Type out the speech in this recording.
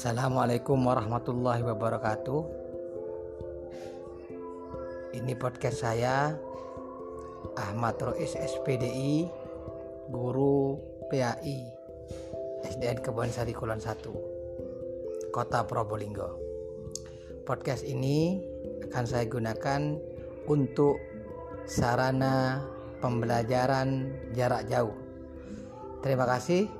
Assalamualaikum warahmatullahi wabarakatuh. Ini podcast saya Ahmad Rois SPDI Guru PAI SDN Kebon Sari Kulon 1 Kota Probolinggo. Podcast ini akan saya gunakan untuk sarana pembelajaran jarak jauh. Terima kasih